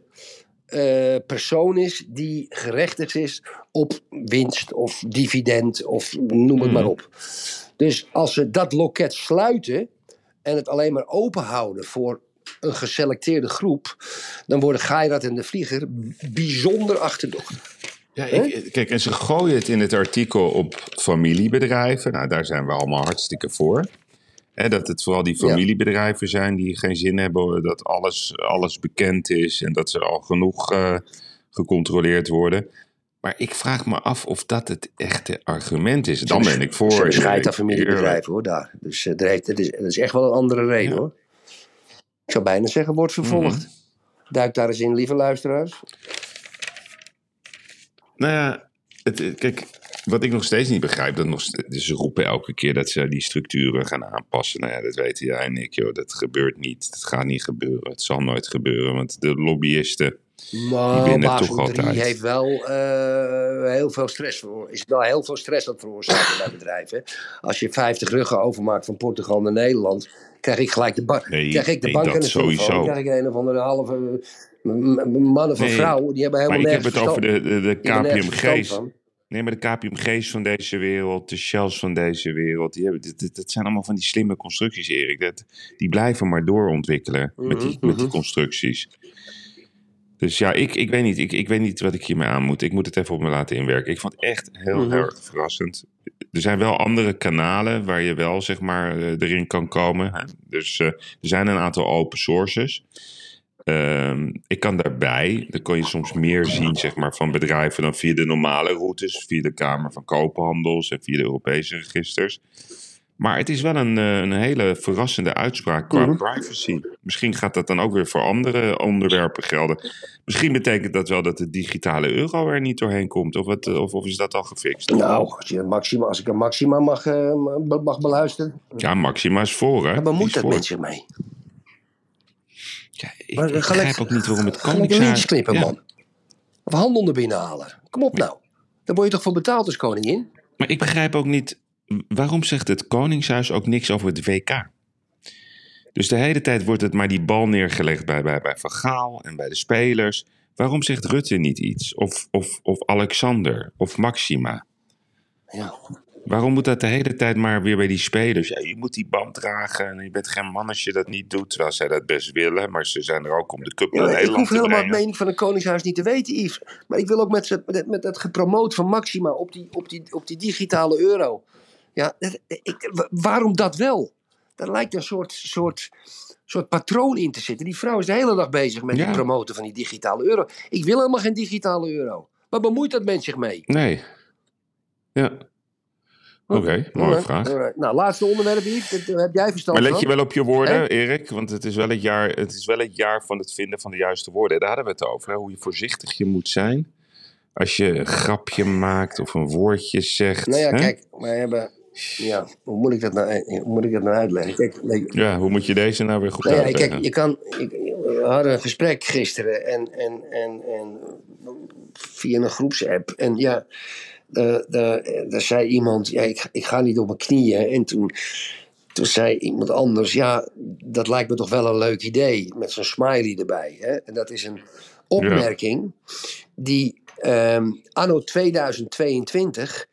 eh, persoon is die gerechtigd is op winst of dividend of noem het maar op. Dus als ze dat loket sluiten en het alleen maar open houden voor een geselecteerde groep, dan worden Geirat en de Vlieger bijzonder achterdochtig. Ja, ik, kijk, en ze gooien het in het artikel op familiebedrijven. Nou, daar zijn we allemaal hartstikke voor. Hè, dat het vooral die familiebedrijven zijn die geen zin hebben dat alles, alles bekend is en dat ze al genoeg eh, gecontroleerd worden. Maar ik vraag me af of dat het echte argument is. Dan ben ik voor. Ze bescheidt aan familiebedrijven hoor, daar. Dus eh, er heeft, het, is, het is echt wel een andere reden Ja. hoor. Ik zou bijna zeggen, wordt vervolgd. Mhm. Duik daar eens in, lieve luisteraars. Nou ja, het- kijk, wat ik nog steeds niet begrijp, dat nog, dus ze roepen elke keer dat ze die structuren gaan aanpassen. Nou ja, dat weten jij en ik, joh. Dat gebeurt niet. Dat gaat niet gebeuren. Het zal nooit gebeuren, want de lobbyisten. Nou, winnen Basel toch 3 altijd. heeft wel eh, heel veel stress voor. Is wel heel veel stress aan het veroorzaken bij bedrijven. Als je 50 ruggen overmaakt van Portugal naar Nederland, krijg ik gelijk de, ba Nee, krijg ik de nee, bank dat aan de sowieso. Dan krijg ik een of andere halve mannen van Nee, vrouwen. Die hebben Maar helemaal ik heb het over de, de, de die Nee, maar de KPMG's van deze wereld, de Shells van deze wereld, die hebben, dit, dat zijn allemaal van die slimme constructies, Erik. Dat, die blijven maar doorontwikkelen met, die, Mhm, met die mhm. constructies. Dus ja, ik, ik, weet niet, ik, ik weet niet wat ik hiermee aan moet. Ik moet het even op me laten inwerken. Ik vond het echt heel Mhm. erg verrassend. Er zijn wel andere kanalen waar je wel zeg maar eh, erin kan komen. Dus eh, er zijn een aantal open sources. Ehm, ik kan daarbij, dan kon je soms meer zien zeg maar, van bedrijven dan via de normale routes, via de Kamer van Koophandels en via de Europese registers. Maar het is wel een, eh, een hele verrassende uitspraak qua Mhm. privacy. Misschien gaat dat dan ook weer voor andere onderwerpen gelden. Misschien betekent dat wel dat de digitale euro er niet doorheen komt. Of, wat, of, of is dat al gefixt? Nou, als, je Maxima, als ik een Maxima mag, eh, mag beluisteren, Ja, Maxima is voor, hè? Die bemoeit is dat voor. met zich mee. Ik, Maar, ik eh, ga begrijp ook niet waarom het koningshuis... lintjes knippen, Ja. man. Of handel er binnen halen. Kom op nou. Daar word je toch voor betaald als koningin? Maar ik begrijp ook niet, waarom zegt het Koningshuis ook niks over het WK? Dus de hele tijd wordt het maar die bal neergelegd bij, bij, bij Van Gaal en bij de spelers. Waarom zegt Rutte niet iets? Of, of, of Alexander of Maxima? Ja. Waarom moet dat de hele tijd maar weer bij die spelers? Ja, je moet die band dragen en je bent geen man als je dat niet doet. Terwijl zij dat best willen, maar ze zijn er ook om de cup Ja, naar ik Nederland hoef te helemaal het mening van een koningshuis niet te weten, Yves. Maar ik wil ook met, met, met het gepromoot van Maxima op die, op die, op die digitale euro. Ja, dat- ik, wa- waarom dat wel? Daar lijkt een soort, soort, soort patroon in te zitten. Die vrouw is de hele dag bezig met Ja. het promoten van die digitale euro. Ik wil helemaal geen digitale euro. Waar bemoeit dat mens zich mee? Nee. Ja. Oké, mooie Alright, vraag. alright. Nou, laatste onderwerp, Yves. Dat, daar heb jij verstand Maar let je wel op je woorden? Erik? Want het is, wel het, jaar, het is wel het jaar van het vinden van de juiste woorden. Daar hadden we het over. Hè? Hoe je voorzichtig je moet zijn. Als je een grapje maakt of een woordje zegt. Nou ja, hè? kijk, wij hebben... Ja, hoe moet ik dat nou, hoe moet ik dat nou uitleggen? Kijk, Ja, hoe moet je deze nou weer goed Nou ja, uitleggen? kijk, je kan, ik, we hadden een gesprek gisteren en, en, en, en via een groepsapp. En ja, daar daar- zei iemand, ja, ik, ik ga niet op mijn knieën. En toen, toen zei iemand anders, ja, dat lijkt me toch wel een leuk idee. Met zo'n smiley erbij. Hè? En dat is een opmerking die ehm, anno 2022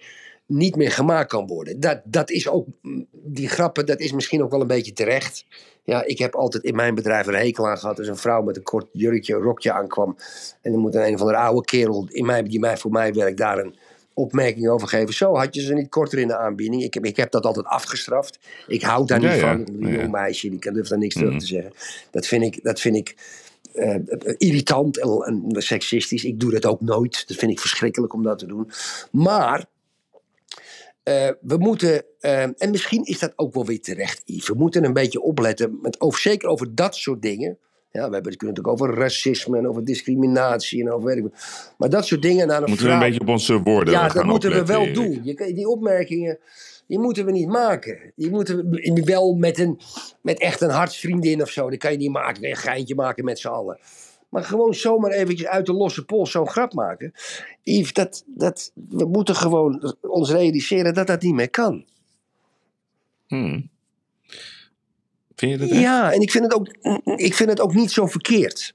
niet meer gemaakt kan worden. Dat, dat is ook, die grappen, dat is misschien ook wel een beetje terecht. Ja, ik heb altijd in mijn bedrijf een hekel aan gehad als een vrouw met een kort jurkje, een rokje aankwam. En dan moet een, een of andere oude kerel in mij, die mij, voor mij werkt daar een opmerking over geven. Zo, had je ze niet korter in de aanbieding? Ik heb, ik heb dat altijd afgestraft. Ik hou daar Ja, niet ja. van. Een jong meisje, die kan, durft daar niks terug Mhm. te zeggen. Dat vind ik, dat vind ik eh, irritant en, en seksistisch. Ik doe dat ook nooit. Dat vind ik verschrikkelijk om dat te doen. Maar eh, we moeten, eh, en misschien is dat ook wel weer terecht, Yves. We moeten een beetje opletten, met, over, zeker over dat soort dingen. Ja, we hebben het kunnen natuurlijk over racisme en over discriminatie en over weet ik. Maar dat soort dingen naar een Moeten we een beetje op onze woorden Ja, dat moeten we wel Erik. doen. Je, die opmerkingen, die moeten we niet maken. Die moeten we wel met, een, met echt een hartsvriendin of zo. Dat kan je niet maken. Een geintje maken met z'n allen. Maar gewoon zomaar eventjes uit de losse pols zo'n grap maken. Yves, dat, dat, we moeten gewoon ons realiseren dat dat niet meer kan. Hmm. Ja, en ik vind, het ook, ik vind het ook niet zo verkeerd.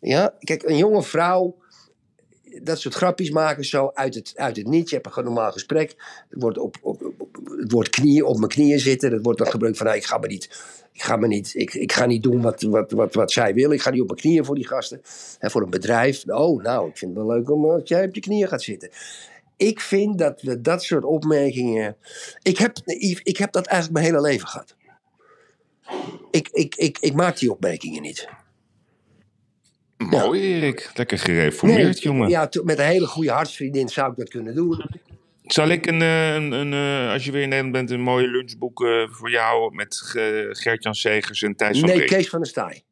Ja, kijk, een jonge vrouw, dat soort grapjes maken zo uit het, uit het niets. Je hebt een normaal gesprek. Het wordt, op, op, het wordt knieën, op mijn knieën zitten. Dat wordt dan gebruikt van, nou, ik ga me niet, ik ga me niet, ik, ik ga niet doen wat, wat, wat, wat zij willen. Ik ga niet op mijn knieën voor die gasten. En voor een bedrijf. Oh, nou, ik vind het wel leuk om als jij op je knieën gaat zitten. Ik vind dat dat soort opmerkingen. Ik heb, ik heb dat eigenlijk mijn hele leven gehad. Ik, ik, ik, ik maak die opmerkingen niet. mooi Erik. Lekker gereformeerd, jongen. Ja, met een hele goede hartsvriendin zou ik dat kunnen doen. Zal ik een, eh, een, een, eh, als je weer in Nederland bent, een mooie lunchboek eh, voor jou met Gert-Jan Segers en Thijs van Nee, Kees van der Staaij.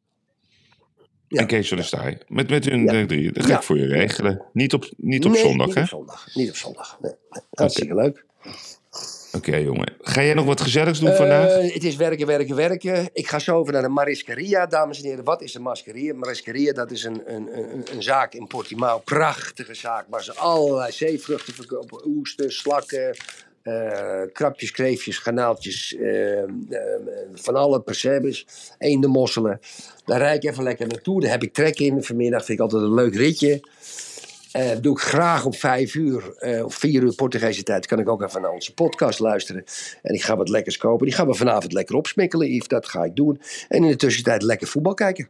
ja. en Kees van der Staaij. Met, met hun Ja. drie. Dat ga Ja. ik voor je regelen. Niet op, niet op nee, zondag, niet hè? op zondag. Niet op zondag. Nee. nee. Hartstikke leuk. Oké, jongen. Ga jij nog wat gezelligs doen vandaag? Eh, het is werken, werken, werken. Ik ga zo over naar de Mariscaria, dames en heren. Wat is de Mariscaria? Mariscaria, dat is een, een, een, een zaak in Portimao. Prachtige zaak, waar ze allerlei zeevruchten verkopen. Oesters, slakken, eh, krabjes, kreefjes, garnaaltjes. eh, eh, van alle percebes. Eendenmosselen. Daar rijd ik even lekker naartoe. Daar heb ik trek in. Vanmiddag vind ik altijd een leuk ritje. Eh, doe ik graag om vijf uur, eh of vier uur Portugese tijd, kan ik ook even naar onze podcast luisteren. En ik ga wat lekkers kopen. Die gaan we vanavond lekker opsmikkelen, Yves. Dat ga ik doen. En in de tussentijd lekker voetbal kijken.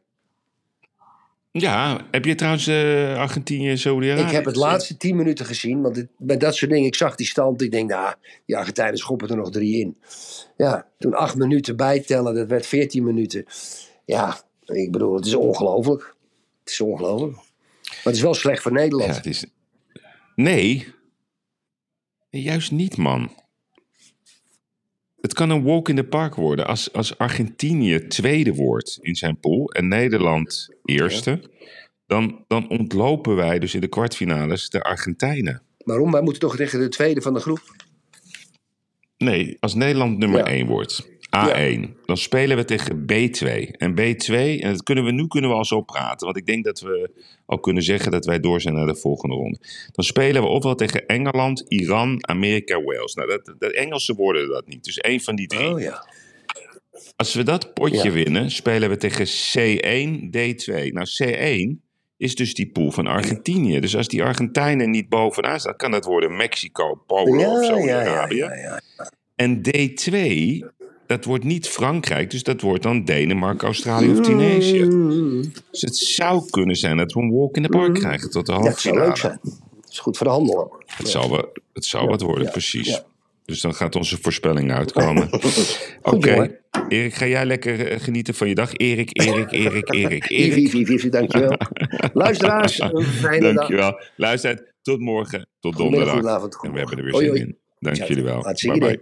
Ja, heb je trouwens eh Argentinië, Saudi-Arabië? ik heb het laatste tien minuten gezien. Want bij dat soort dingen, ik zag die stand. Ik denk, nou, die Argentijnen schoppen er nog drie in. Ja, toen acht minuten bijtellen, dat werd veertien minuten. Ja, ik bedoel, het is ongelooflijk. Het is ongelooflijk. Maar het is wel slecht voor Nederland. Ja, het is... Nee. Juist niet, man. Het kan een walk in the park worden. Als, als Argentinië tweede wordt in zijn pool en Nederland eerste, dan, dan ontlopen wij dus in de kwartfinales de Argentijnen. Waarom? Wij moeten toch tegen de tweede van de groep? Nee, als Nederland nummer Ja. 1 wordt, A1, dan spelen we tegen B2. En B2, en dat kunnen we, nu kunnen we al zo praten, want ik denk dat we al kunnen zeggen dat wij door zijn naar de volgende ronde. Dan spelen we ofwel tegen Engeland, Iran, Amerika, Wales. Nou, dat, de Engelsen worden dat niet, dus één van die drie. Oh ja. Als we dat potje Ja. winnen, spelen we tegen C1, D2. Nou, C1 is dus die pool van Argentinië. Dus als die Argentijnen niet bovenaan staan, kan dat worden Mexico, Polen of Saudi-Arabië. En D2, dat wordt niet Frankrijk, dus dat wordt dan Denemarken, Australië of Tunesië. Mm, Dus het zou kunnen zijn dat we een walk in the park krijgen tot de dat halve zou finale. leuk zijn. Dat is goed voor de handel. Het zal, wel, het zal wat worden, ja, precies. Dus dan gaat onze voorspelling uitkomen. Oké. Erik, ga jij lekker eh, genieten van je dag? Erik, Erik, Erik, Erik, Erik. Yves, Yves, dankjewel. Luisteraars, een fijne dag. Dankjewel. Luister, tot morgen, tot Goedemiddag, donderdag. En we hebben er weer zin hoi. in. Dank jullie wel. Bye bye.